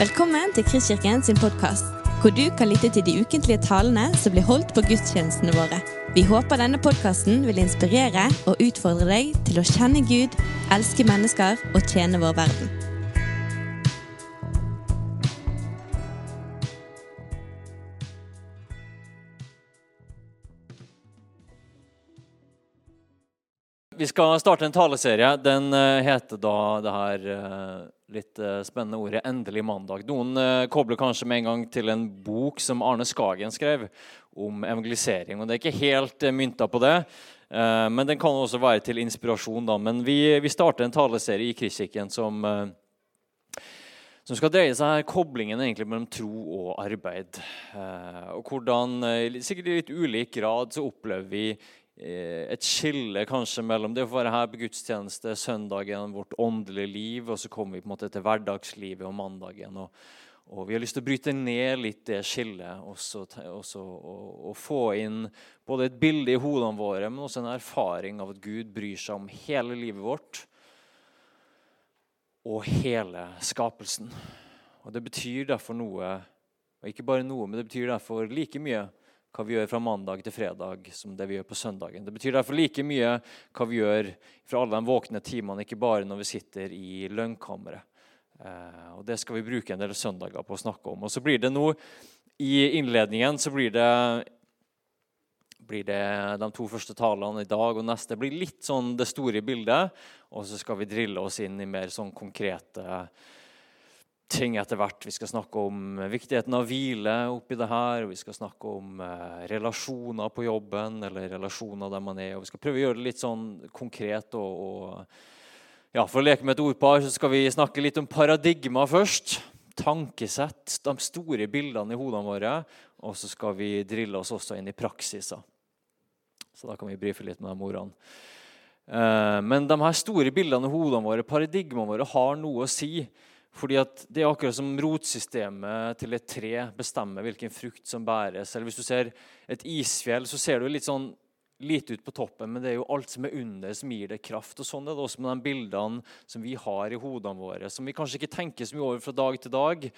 Velkommen til Kristkirken sin podkast, hvor du kan lytte til de ukentlige talene som blir holdt på gudstjenestene våre. Vi håper denne podkasten vil inspirere og utfordre deg til å kjenne Gud, elske mennesker og tjene vår verden. Vi skal starte en taleserie. Den eh, heter da det her eh, litt eh, spennende ordet 'endelig mandag'. Noen kobler kanskje med en gang til en bok som Arne Skagen skrev om evangelisering. og Det er ikke helt mynta på det, men den kan også være til inspirasjon. da. Men vi, vi starter en taleserie i Kristkirken som, som skal dreie seg koblingen egentlig mellom tro og arbeid. Og hvordan, sikkert i litt ulik grad, så opplever vi Eh, et skille kanskje mellom det å være her på gudstjeneste søndagen, vårt åndelige liv, og så kommer vi på en måte til hverdagslivet og mandagen. Og, og Vi har lyst til å bryte ned litt det skillet og, så, og, og, få inn både et bilde i hodene våre, men også en erfaring av at Gud bryr seg om hele livet vårt og hele skapelsen. Og Det betyr derfor noe, og ikke bare noe, men det betyr derfor like mye hva vi gjør fra mandag til fredag som det vi gjør på søndagen. Det betyr derfor like mye hva vi gjør fra alle de våkne timene, ikke bare når vi sitter i lønnkammeret. Eh, og Det skal vi bruke en del søndager på å snakke om. Og så blir det nå, I innledningen så blir det, blir det de to første talene i dag og neste blir litt sånn det store bildet. Og så skal vi drille oss inn i mer sånn konkrete ting etter hvert. Vi skal snakke om viktigheten av hvile oppi det her. og Vi skal snakke om eh, relasjoner på jobben eller relasjoner der man er. og Vi skal prøve å gjøre det litt sånn konkret. og, og ja, For å leke med et ordpar så skal vi snakke litt om paradigma først. Tankesett, de store bildene i hodene våre. Og så skal vi drille oss også inn i praksiser. Så da kan vi brife litt med de ordene. Eh, men de her store bildene i hodene våre, paradigmaene våre, har noe å si fordi Det er akkurat som rotsystemet til et tre bestemmer hvilken frukt som bæres. Eller Hvis du ser et isfjell, så ser du litt sånn lite ut på toppen, men det er jo alt som er under, som gir det kraft. Og Sånn er det også med de bildene som vi har i hodene våre, som vi kanskje ikke tenker så mye over fra dag til dag.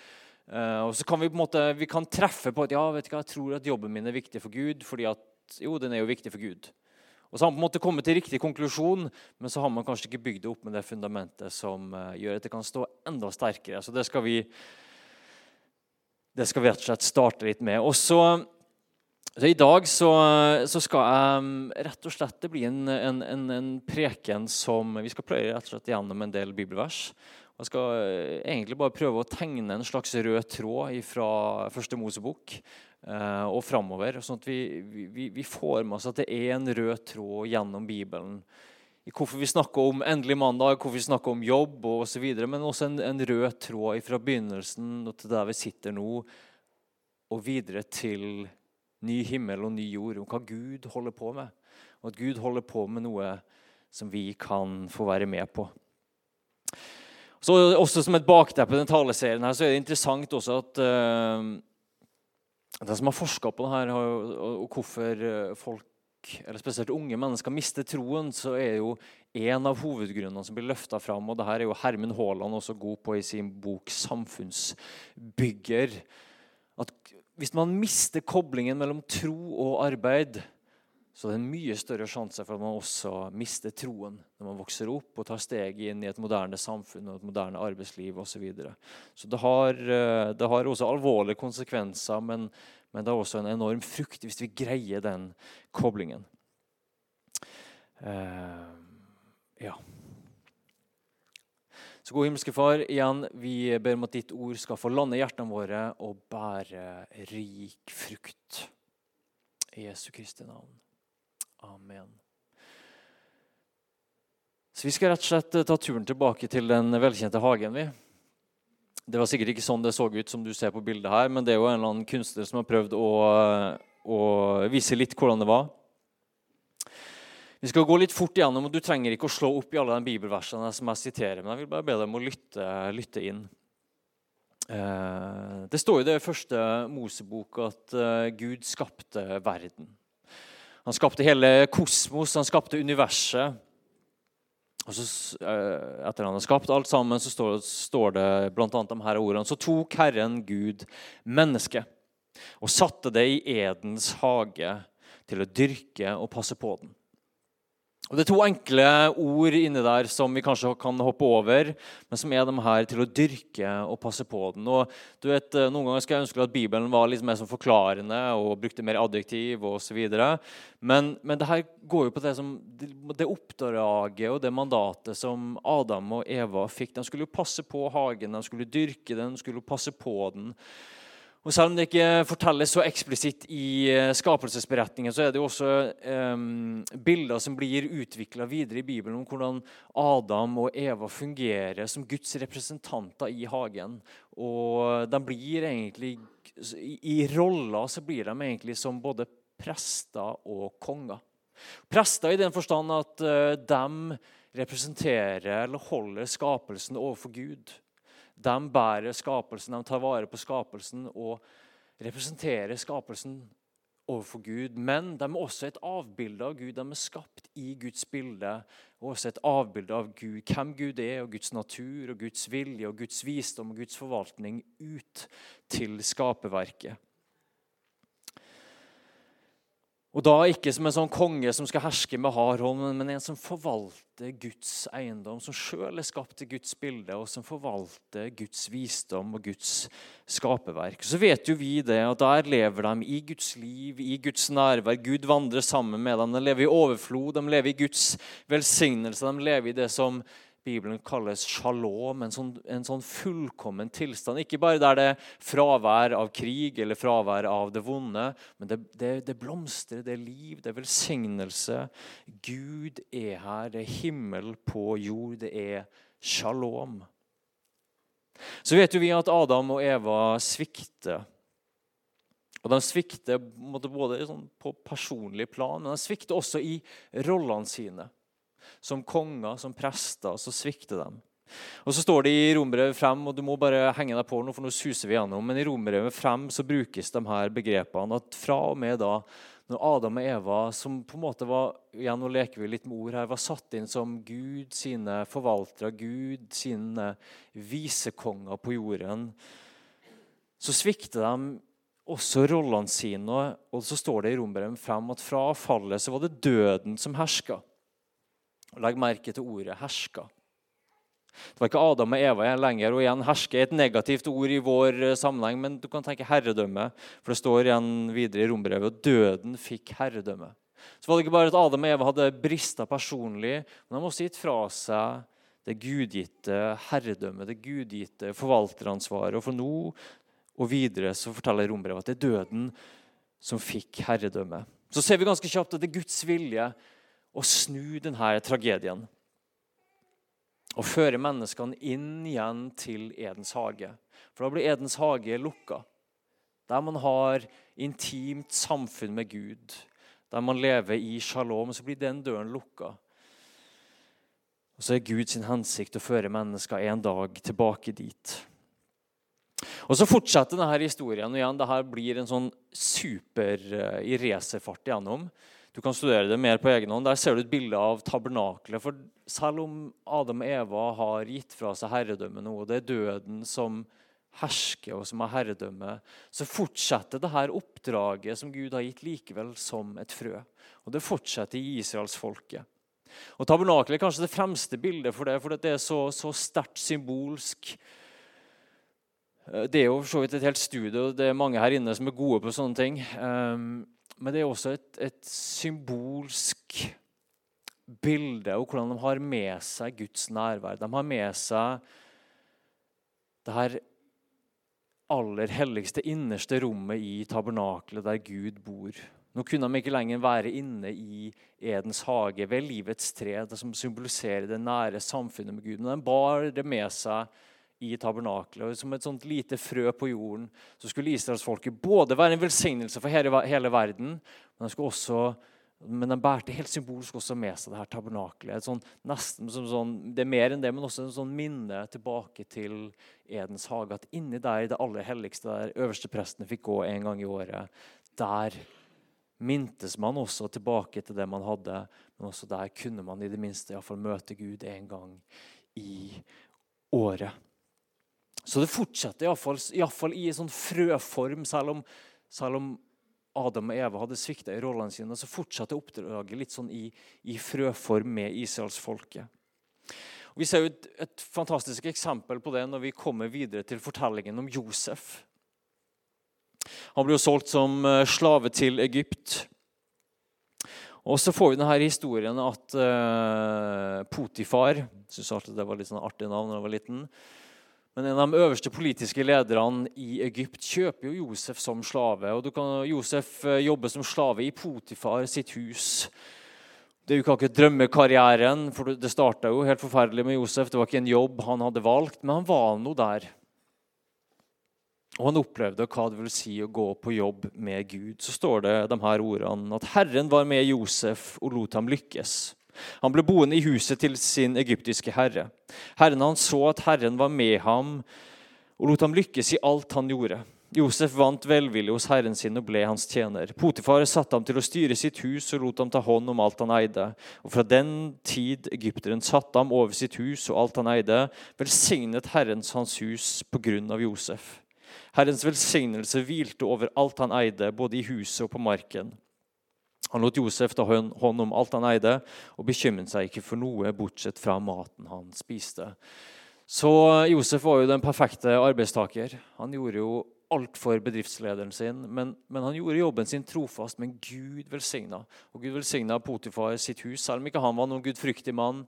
Uh, og så kan Vi på en måte, vi kan treffe på at ja, vet du hva, jeg tror at jobben min er viktig for Gud. fordi at jo, den er jo viktig for Gud. Og så har man på en måte kommet til riktig konklusjon, men så har man kanskje ikke bygd det opp med det fundamentet som uh, gjør at det kan stå enda sterkere. Så det skal vi, det skal vi rett og slett starte litt med. Og så, så I dag så, så, skal jeg um, rett og slett Det blir en, en, en, en, preken som Vi skal pløye rett og slett gjennom en del bibelvers. Jeg skal uh, egentlig bare prøve å tegne en slags rød tråd fra første Mosebok Eh, og framover. Sånn at vi, vi, vi, får med oss at det er en rød tråd gjennom Bibelen. I hvorfor vi snakker om endelig mandag, hvorfor vi snakker om jobb osv. Men også en, en, rød tråd fra begynnelsen til der vi sitter nå, og videre til ny himmel og ny jord. Om hva Gud holder på med. Og at Gud holder på med noe som vi kan få være med på. Så også Som et bakteppe den taleserien her, så er det interessant også at uh, de som har forska på det her, og hvorfor eh, folk, eller spesielt unge mennesker, mister troen, så er jo en av hovedgrunnene som blir løfta fram, og det her er jo Hermen Haaland også god på i sin bok 'Samfunnsbygger', at hvis man mister koblingen mellom tro og arbeid, så det er en mye større sjanse for at man også mister troen når man vokser opp og tar steg inn i et moderne samfunn og et moderne arbeidsliv osv. Så, videre. så det har, eh, det har, også alvorlige konsekvenser, men, men, det har også en enorm frukt hvis vi greier den koblingen. Uh, ja. Så gode himmelske Far, igjen, vi ber om at ditt ord skal få lande i hjertene våre og bære rik frukt. I Jesu Kristi navn. Amen. Så Vi skal rett og slett eh, ta turen tilbake til den velkjente hagen. vi. Det var sikkert ikke sånn det så ut som du ser på bildet her, men det er jo en eller annen kunstner som har prøvd å, å vise litt hvordan det var. Vi skal gå litt fort igjennom, og Du trenger ikke å slå opp i alle de bibelversene som jeg siterer, men jeg vil bare be deg om å lytte, lytte inn. Eh, det står i det første Mosebok at eh, Gud skapte verden. Han skapte hele kosmos, han skapte universet. Og så, eh, Etter han har skapt alt sammen, så står, står det bl.a. de her ordene. Så tok Herren Gud mennesket og satte det i Edens hage til å dyrke og passe på den. Og Det er to enkle ord inni der som vi kanskje kan hoppe over, men som er de her til å dyrke og passe på den. Og du vet, eh, Noen ganger skal jeg ønske at Bibelen var litt mer forklarende og brukte mer adjektiv osv. Men, men det her går jo på det, som, det oppdraget og det mandatet som Adam og Eva fikk. De skulle jo passe på hagen, de skulle dyrke den, de skulle passe på den. Og Selv om det ikke fortelles så eksplisitt i eh, skapelsesberetningen, så er det jo også um, bilder som blir utvikla videre i Bibelen om hvordan Adam og Eva fungerer som Guds representanter i hagen. Og de blir egentlig, I roller så blir de egentlig som både prester og konger. Prester i den forstand at uh, de representerer eller holder skapelsen overfor Gud. De bærer skapelsen, de tar vare på skapelsen og representerer skapelsen overfor Gud. Men de er også et avbilde av Gud. De er skapt i Guds bilde. Og også et avbilde av Gud, hvem Gud er, og Guds natur, og Guds vilje, og Guds visdom og Guds forvaltning ut til skaperverket. Og da ikke som en sånn konge som skal herske med hard hånd, men en som forvalter Guds eiendom, som sjøl er skapt til Guds bilde, og som forvalter Guds visdom og Guds skaperverk. Så vet jo vi det, at der lever de i Guds liv, i Guds nærvær. Gud vandrer sammen med dem. De lever i overflod, de lever i Guds velsignelse. De lever i det som Bibelen kalles shalom, en sånn, en sånn, fullkommen tilstand. Ikke bare der det er fravær av krig eller fravær av det vonde, men det, det, det blomstrer, det er liv, det er velsignelse. Gud er her, det er himmel på jord, det er shalom. Så vet jo vi at Adam og Eva svikter. Og De svikter både sånn på personlig plan, men de svikter også i rollene sine. Som konger, som prester, så svikter de. Og Så står det i Rombrevet 5, og du må bare henge deg på nå, for nå suser vi gjennom, men i Rombrevet 5 så brukes de her begrepene at fra og med da når Adam og Eva, som på en måte var igjen nå leker vi litt med ord her, var satt inn som Gud sine forvaltere, Gud sine visekonger på jorden, så svikter de også rollene sine. Og så står det i Rombrevet 5 at fra fallet så var det døden som herska. Legg merke til ordet 'herska'. Det var ikke Adam og Eva lenger. og igjen Herske er et negativt ord i vår eh, sammenheng, men du kan tenke herredømme. For det står igjen videre i rombrevet at døden fikk herredømme. Så var det ikke bare at Adam og Eva hadde brista personlig, men de også gitt fra seg det gudgitte herredømmet, det gudgitte forvalteransvaret. Og for nå og videre så forteller rombrevet at det er døden som fikk herredømme. Så ser vi ganske kjapt at det er Guds vilje å snu denne tragedien. Og føre menneskene inn igjen til Edens hage. For da blir Edens hage lukka. Der man har intimt samfunn med Gud, der man lever i shalom, så blir den døren lukka. Og så er Guds hensikt å føre mennesker en dag tilbake dit. Og Så fortsetter denne historien. og igjen, Dette blir en sånn super uh, i racerfart igjennom. Du kan studere det mer på egen hånd. Der ser du et bilde av tabernaklet. For selv om Adam og Eva har gitt fra seg herredømmet nå, og det er døden som hersker og som har herredømme, så fortsetter det her oppdraget som Gud har gitt, likevel som et frø. Og det fortsetter i israelsfolket. Og Tabernaklet er kanskje det fremste bildet for det, for det er så, så sterkt symbolsk. Det er jo for så vidt et helt studie, og det er mange her inne som er gode på sånne ting. Men det er også et, et symbolsk bilde av hvordan de har med seg Guds nærvær. De har med seg det her aller helligste, innerste rommet i tabernaklet der Gud bor. Nå kunne de ikke lenger være inne i Edens hage ved livets tre, det som symboliserer det nære samfunnet med Gud. Men de bar det med seg i tabernaklet. Som et sånt lite frø på jorden så skulle israelsfolket både være en velsignelse for hele, hele verden, men de, også, men de bærte helt symbolsk også med seg det her tabernaklet. Sånn, nesten sånn, det er mer enn det, men også en sånn minne tilbake til Edens hage. At inni der, det aller helligste, der øversteprestene fikk gå en gang i året, der mintes man også tilbake til det man hadde. Men også der kunne man i det minste i fall møte Gud en gang i året. Så det fortsetter iallfall i en sånn frøform, selv om, selv om Adam og Eva hadde svikta i rollene sine, så fortsatte oppdraget litt sånn i, i frøform med israelsfolket. Vi ser jo et, et, fantastisk eksempel på det når vi kommer videre til fortellingen om Josef. Han ble jo solgt som eh, slave til Egypt. Og så får vi denne historien at uh, Potifar alltid det var litt sånn artig navn da jeg var liten. Men en av de øverste politiske lederne i Egypt kjøper jo Josef som slave. og du kan, Josef jobber jobbe som slave i Potifar sitt hus. Det er jo ikke drømmekarrieren, for det starta jo helt forferdelig med Josef. Det var ikke en jobb han hadde valgt, men han var nå der. Og han opplevde hva det vil si å gå på jobb med Gud. Så står det de her ordene at Herren var med Josef og lot ham lykkes. Han ble boende i huset til sin egyptiske herre. Herren han så at Herren var med ham og lot ham lykkes i alt han gjorde. Josef vant velvilje hos herren sin og ble hans tjener. Potifar satte ham til å styre sitt hus og lot ham ta hånd om alt han eide. Og fra den tid egypteren satte ham over sitt hus og alt han eide, velsignet Herrens hans hus på grunn av Josef. Herrens velsignelse hvilte over alt han eide, både i huset og på marken. Han lot Josef ta hånd om alt han eide, og bekymret seg ikke for noe bortsett fra maten han spiste. Så Josef var jo den perfekte arbeidstaker. Han gjorde jo alt for bedriftslederen sin, men, men, han gjorde jobben sin trofast. Men Gud velsigna. Og Gud velsigna Potifar sitt hus, selv om ikke han var noen gudfryktig mann.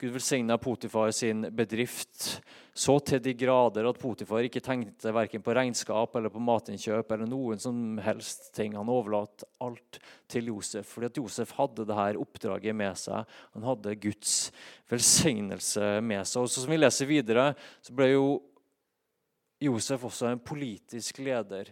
Gud velsigna Potifar sin bedrift så til de grader at Potifar ikke tenkte verken på regnskap eller på matinnkjøp eller noen som helst ting. Han overlot alt til Josef, fordi at Josef hadde det her oppdraget med seg. Han hadde Guds velsignelse med seg. Og så Som vi leser videre, så ble jo Josef også en politisk leder.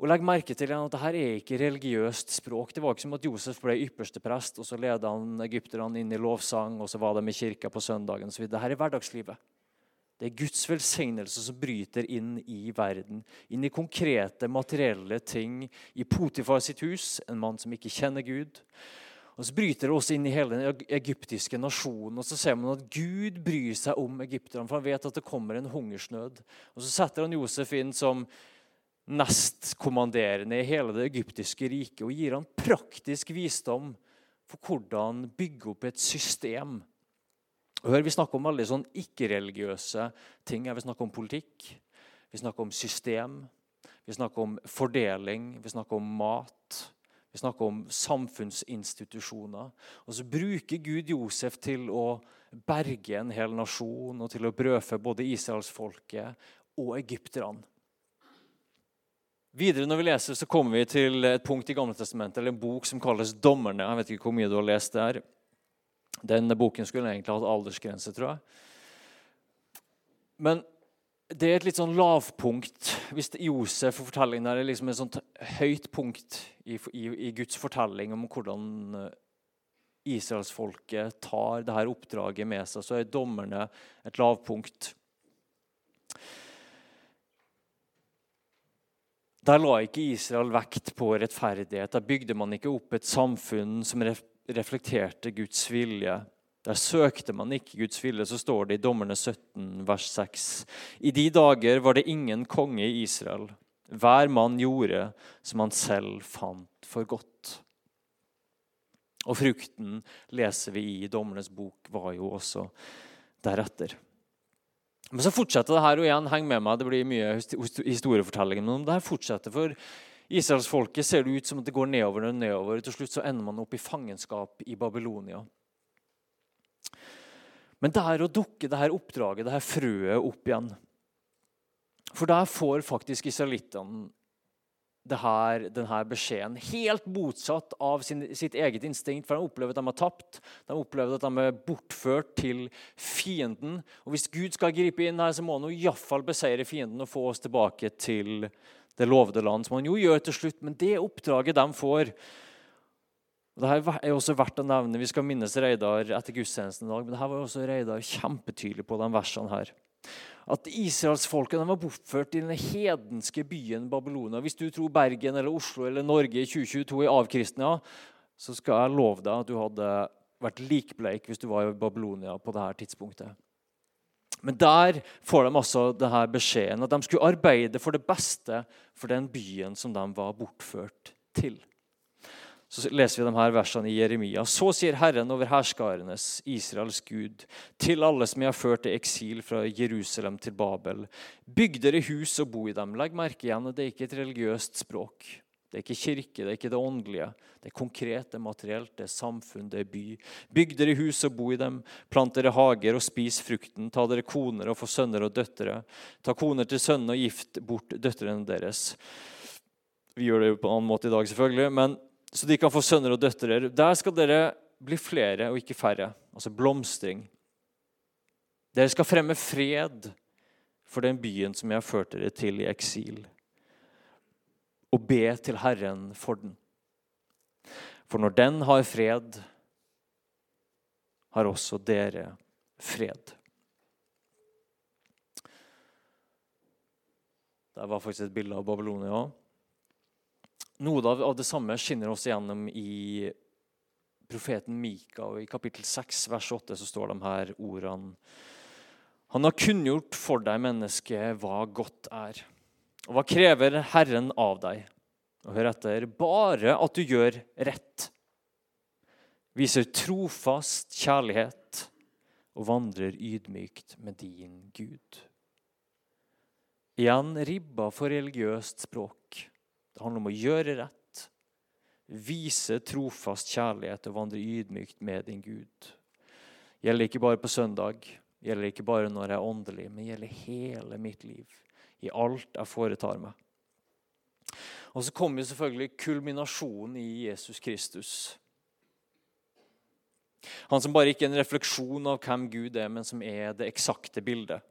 Og legg merke til at dette er ikke religiøst språk. Det var ikke som at Josef ble ypperste prest, og så ledet han egypterne inn i lovsang, og så var de i kirka på søndagen. Så dette er hverdagslivet. Det er Guds velsignelse som bryter inn i verden, inn i konkrete, materielle ting. I Potifar sitt hus, en mann som ikke kjenner Gud. Og Så bryter det også inn i hele den egyptiske nasjonen. og Så ser man at Gud bryr seg om egypterne, for han vet at det kommer en hungersnød. Og Så setter han Josef inn som nestkommanderende i hele det egyptiske riket og gir han praktisk visdom for hvordan bygge opp et system. Hør, Vi snakker om veldig sånn ikke-religiøse ting. Vi snakker om politikk, vi snakker om system, vi snakker om fordeling, vi snakker om mat. Vi snakker om samfunnsinstitusjoner. Og så bruker Gud Josef til å berge en hel nasjon og til å brødfø både israelsfolket og egypterne. Videre når vi leser, så kommer vi til et punkt i Gamle Testamentet, eller en bok som kalles 'Dommerne'. Jeg vet ikke hvor mye du har lest der. Denne boken skulle egentlig hatt aldersgrense, tror jeg. Men det er et litt sånn lavpunkt hvis Josef og fortellingen der er liksom et sånt høyt punkt i, i, i Guds fortelling om hvordan eh, israelsfolket tar dette oppdraget med seg, så er dommerne et lavpunkt. Der la ikke Israel vekt på rettferdighet. Der bygde man ikke opp et samfunn som reflekterte Guds vilje. Der søkte man ikke Guds vilje, så står det i Dommerne 17, vers 6. I de dager var det ingen konge i Israel. Hver mann gjorde som han selv fant for godt. Og frukten leser vi i Dommernes bok var jo også deretter. Men så fortsetter det her, og igjen, heng med meg, det blir mye historiefortelling. Men det her fortsetter, for Israelsfolket ser det ut som at det går nedover og nedover. Til slutt så ender man opp i fangenskap i Babylonia. Men det er å dukke det her oppdraget, det her frøet, opp igjen For der får faktisk israelittene denne beskjeden helt motsatt av sin, sitt eget instinkt. For de opplever at de har tapt, de opplever at de er bortført til fienden. Og Hvis Gud skal gripe inn her, så må han iallfall beseire fienden og få oss tilbake til det lovede land, som han jo gjør til slutt. Men det oppdraget de får og Dette er også verdt å nevne. Vi skal minnes Reidar etter gudstjenesten i dag. Men dette var også Reidar kjempetydelig på de versene her. At israelsfolket var bortført i den hedenske byen Babylonia. Hvis du tror Bergen eller Oslo eller Norge i 2022 er avkristna, så skal jeg love deg at du hadde vært likbleik hvis du var i Babylonia på dette tidspunktet. Men der får de altså denne beskjeden at de skulle arbeide for det beste for den byen som de var bortført til. Så leser vi de her versene i Jeremia. Så sier Herren over herskarenes, Israels Gud, til alle som jeg har ført til eksil fra Jerusalem til Babel. Bygg dere hus og bo i dem. Legg merke igjen at det er ikke et religiøst språk. Det er ikke kirke, det er ikke det åndelige. Det er konkret, det er materielt, det er samfunn, det er by. Bygg dere hus og bo i dem. Plant dere hager og spis frukten. Ta dere koner og få sønner og døtre. Ta koner til sønnene og gift bort døtrene deres. Vi gjør det jo på en annen måte i dag, selvfølgelig, men så de kan få sønner og døtre. Der skal dere bli flere og ikke færre. Altså blomstring. Dere skal fremme fred for den byen som jeg har ført dere til i eksil og be til Herren for den. For når den har fred, har også dere fred. Det var faktisk et bilde av Babylonia. Noe av det samme skinner oss igjennom i profeten Mika. og I kapittel 6, vers 8, så står de her ordene. Han har kunngjort for deg, menneske, hva godt er. Og hva krever Herren av deg? Og hør etter bare at du gjør rett, viser trofast kjærlighet og vandrer ydmykt med din Gud. Igjen ribba for religiøst språk. Det handler om å gjøre rett, vise trofast kjærlighet og vandre ydmykt med din Gud. Gjelder ikke bare på søndag, gjelder ikke bare når jeg er åndelig, men gjelder hele mitt liv i alt jeg foretar meg. Og så kommer selvfølgelig kulminasjonen i Jesus Kristus. Han som bare ikke er en refleksjon av hvem Gud er, men som er det eksakte bildet.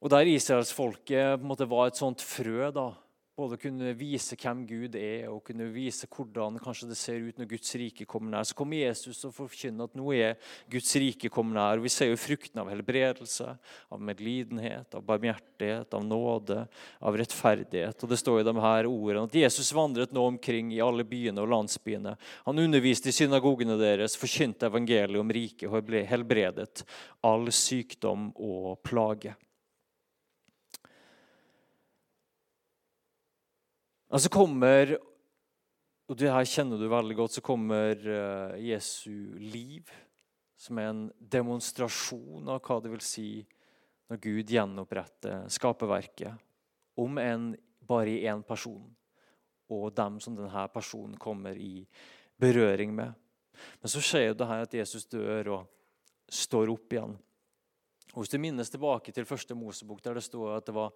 Og Der israelsfolket var et sånt frø da, både kunne vise hvem Gud er, og kunne vise hvordan kanskje det ser ut når Guds rike kommer nær. Så kommer Jesus og forkynner at nå er Guds rike kommet nær. og Vi ser jo frukten av helbredelse, av medlidenhet, av barmhjertighet, av nåde, av rettferdighet. Og Det står i de her ordene at Jesus vandret nå omkring i alle byene og landsbyene. Han underviste i synagogene deres, forkynte evangeliet om riket og ble helbredet all sykdom og plage. Og så kommer og det her kjenner du veldig godt, så kommer uh, Jesu liv, som er en demonstrasjon av hva det vil si når Gud gjenoppretter skaperverket, om en bare i én person, og dem som denne personen kommer i berøring med. Men så skjer det her at Jesus dør og står opp igjen. Og Hvis du minnes tilbake til første Mosebok, der det står at det var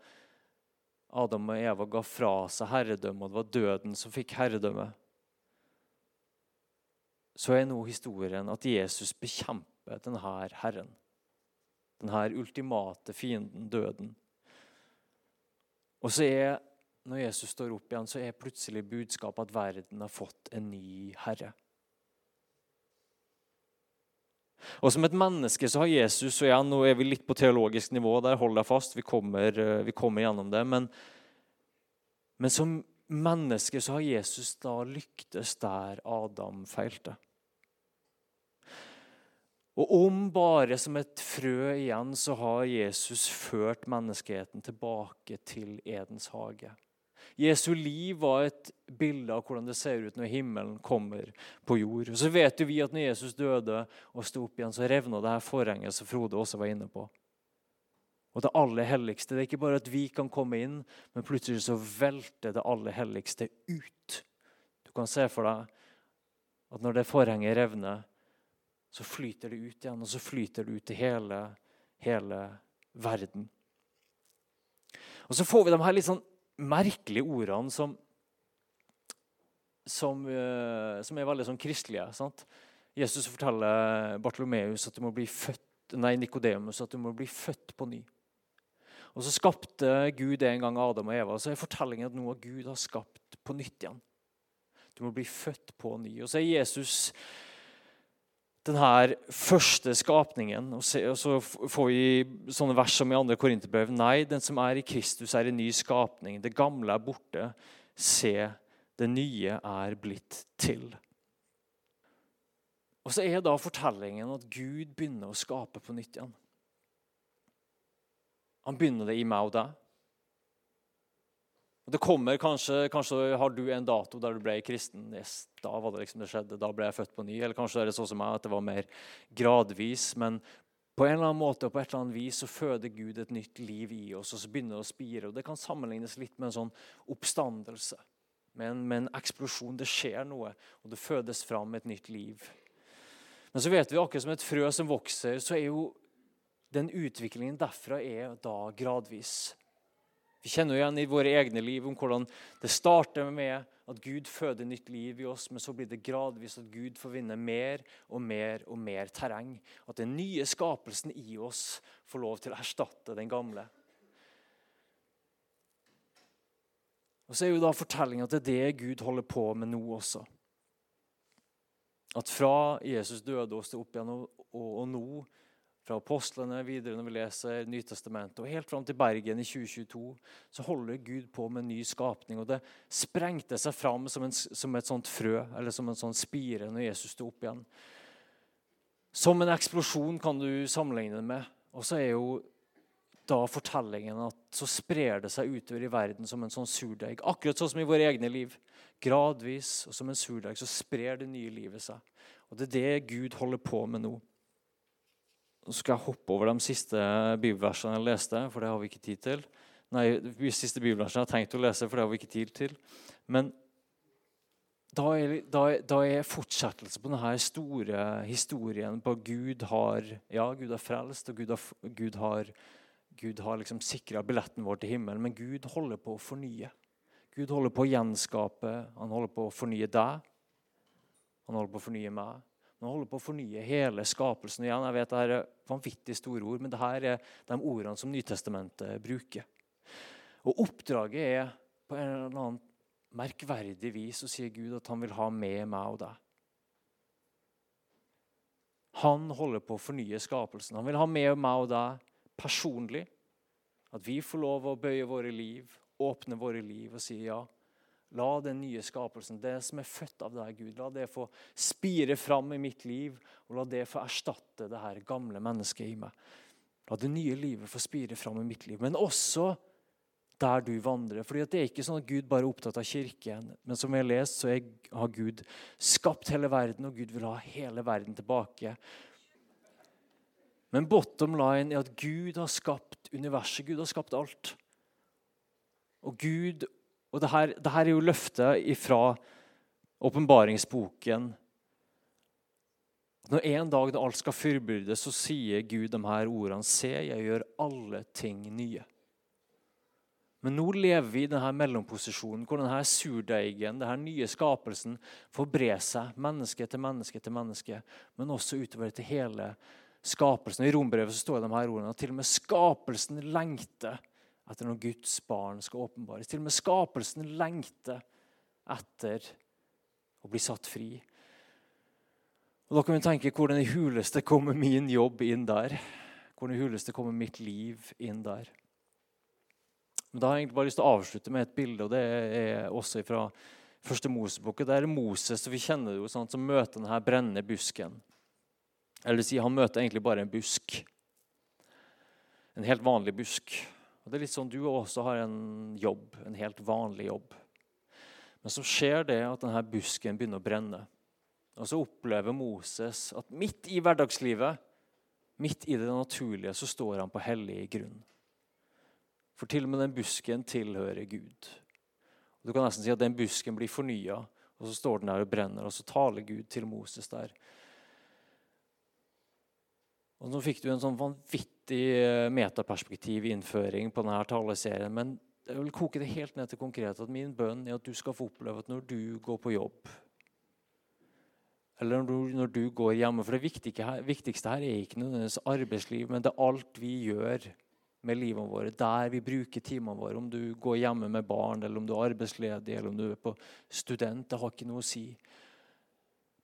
Adam og Eva ga fra seg herredømme, og det var døden som fikk herredømme, så er nå historien at Jesus bekjemper denne herren. Denne ultimate fienden, døden. Og så er, når Jesus står opp igjen, så er plutselig budskapet at verden har fått en ny herre. Og Som et menneske så har Jesus og jeg, Nå er vi litt på teologisk nivå, der Hold deg fast. Vi kommer, eh, vi kommer gjennom det. Men, men, som menneske så har Jesus da lyktes der Adam feilte. Og om bare som et frø igjen så har Jesus ført menneskeheten tilbake til Edens hage. Jesu liv var et bilde av hvordan det ser ut når himmelen kommer på jord. Og Så vet vi at når Jesus døde og sto opp igjen, så revna det her forhenget som Frode også var inne på. Og det aller helligste. Det er ikke bare at vi kan komme inn, men plutselig så velter det aller helligste ut. Du kan se for deg at når det forhenget revner, så flyter det ut igjen, og så flyter det ut til hele, hele verden. Og så får vi de her litt sånn merkelige ordene som, som, uh, som er veldig sånn kristelige. Sant? Jesus forteller Bartolomeus at du må bli født, nei, Nikodemus at du må bli født på ny. Og Så skapte Gud en gang Adam og Eva. Så er fortellingen at noe Gud har skapt på nytt igjen. Du må bli født på ny. Og så er Jesus denne første skapningen. Og så får vi sånne vers som i andre Korinterbrev. Nei, den som er i Kristus, er en ny skapning. Det gamle er borte. Se, det nye er blitt til. Og så er da fortellingen at Gud begynner å skape på nytt igjen. Han begynner det i meg og deg. Og det kommer kanskje, kanskje har du en dato der du ble kristen. Yes, da var det liksom det skjedde. Da ble jeg født på ny. Eller kanskje er det sånn som meg, at det var mer gradvis. Men på en eller annen måte og på et eller annet vis så føder Gud et nytt liv i oss, og så begynner det å spire. Og Det kan sammenlignes litt med en sånn oppstandelse. Med en, med en eksplosjon. Det skjer noe, og det fødes fram et nytt liv. Men så vet vi akkurat som et frø som vokser, så er jo den utviklingen derfra er da gradvis. Vi kjenner igjen i våre egne liv om hvordan det starter med at Gud føder nytt liv i oss, men så blir det gradvis at Gud får vinne mer og mer og mer terreng. At den nye skapelsen i oss får lov til å erstatte den gamle. Og Så er jo da fortellinga at det er det Gud holder på med nå også. At fra Jesus døde og til opp igjen, og, og, og nå fra apostlene videre når vi leser Nytestamentet, og helt fram til Bergen i 2022, så holder Gud på med en ny skapning. og Det sprengte seg fram som, en, som et sånt frø, eller som en sånn spire, når Jesus sto opp igjen. Som en eksplosjon kan du sammenligne det med. Og så er jo da fortellingen at så sprer det seg utover i verden som en sånn surdeig. Akkurat sånn som i våre egne liv. Gradvis og som en surdeig så sprer det nye livet seg. Og Det er det Gud holder på med nå. Nå skal jeg hoppe over de siste bibelversene jeg leste, for det har vi ikke tid til. Nei, de siste bibelversene jeg har tenkt å lese, for det har vi ikke tid til. Men da er, da, da er fortsettelse på denne store historien på Gud har ja, Gud har frelst, og Gud har, Gud har, Gud har liksom sikra billetten vår til himmelen. Men Gud holder på å fornye. Gud holder på å gjenskape. Han holder på å fornye deg. Han holder på å fornye meg. Han holder på å fornye hele skapelsen igjen. Jeg vet Det er vanvittig store ord, men det her er de ordene som Nytestamentet bruker. Og Oppdraget er på en eller annen merkverdig vis å si Gud at han vil ha med meg og deg. Han holder på å fornye skapelsen. Han vil ha med meg og deg personlig. At vi får lov å bøye våre liv, åpne våre liv og si ja. La den nye skapelsen, det som er født av deg, Gud, la det få spire fram i mitt liv, og la det få erstatte det her gamle mennesket i meg. La det nye livet få spire fram i mitt liv, men også der du vandrer. Fordi Det er ikke sånn at Gud bare er opptatt av kirken, men som vi har lest, så har Gud skapt hele verden, og Gud vil ha hele verden tilbake. Men bottom line er at Gud har skapt universet. Gud har skapt alt. Og Gud og det her, det her er jo løftet fra åpenbaringsboken. Når en dag når alt skal fullbyrdes, så sier Gud de her ordene Se, jeg gjør alle ting nye. Men nå lever vi i denne mellomposisjonen hvor denne surdeigen, denne nye skapelsen, får bre seg menneske til menneske til menneske, men også utover til hele skapelsen. I Rombrevet står det de her ordene at til og med skapelsen lengter etter når Guds barn skal åpenbares. Til og med skapelsen lengter etter å bli satt fri. Og Da kan vi tenke hvordan i huleste kommer min jobb inn der? Hvordan i huleste kommer mitt liv inn der? Men Da har jeg egentlig bare lyst til å avslutte med et bilde, og det er også fra første Mosebok. Det er Moses og vi kjenner det jo, sånn, som møter denne brennende busken. Eller si, Han møter egentlig bare en busk. En helt vanlig busk. Og det er litt sånn, Du også har en jobb, en helt vanlig jobb. Men så skjer det at denne busken begynner å brenne. Og så opplever Moses at midt i hverdagslivet, midt i det naturlige, så står han på hellig grunn. For til og med den busken tilhører Gud. Og du kan nesten si at den busken blir fornya, og så står den der og brenner, og så taler Gud til Moses der. Og Nå fikk du en sånn vanvittig eh, metaperspektiv innføring på denne taleserien. Men jeg vil koke det helt ned til konkret at min bønn er at du skal få oppleve at når du går på jobb, eller når du, når du går hjemme For det viktigste her, viktigste her er ikke nødvendigvis arbeidsliv, men det er alt vi gjør med livet vårt, Der vi bruker timene våre. Om du går hjemme med barn, eller om du er arbeidsledig, eller om du er på student. Det har ikke noe å si.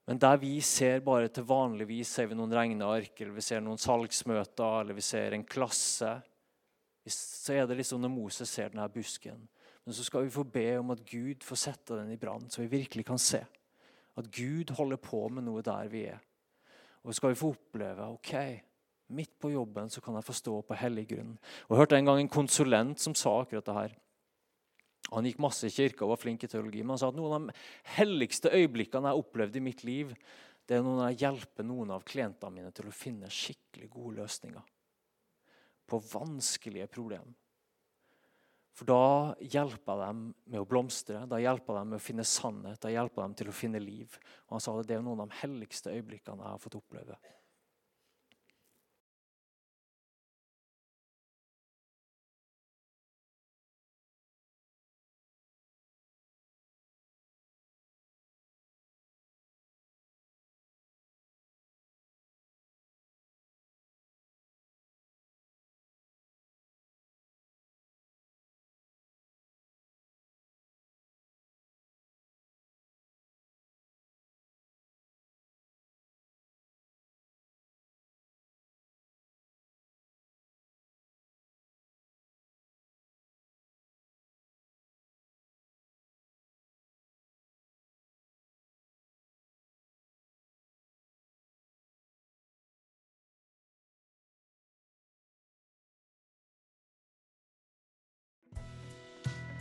Men der vi ser bare til vanligvis ser vi noen regneark, eller vi ser noen salgsmøter, eller vi ser en klasse, så er det liksom når Moses ser denne busken. Men så skal vi få be om at Gud får sette den i brann, så vi virkelig kan se. At Gud holder på med noe der vi er. Og så skal vi få oppleve ok, midt på jobben så kan jeg få stå på hellig grunn. Og Jeg hørte en gang en konsulent som sa akkurat det her. Han gikk masse i kirka og var flink i teologi, men han sa at noen av de helligste øyeblikkene jeg har opplevd i mitt liv, det er når jeg hjelper noen av klientene mine til å finne skikkelig gode løsninger på vanskelige problemer. For da hjelper jeg dem med å blomstre, da hjelper jeg dem med å finne sannhet, da hjelper jeg dem til å finne liv. Og Han sa at det er noen av de helligste øyeblikkene jeg har fått oppleve.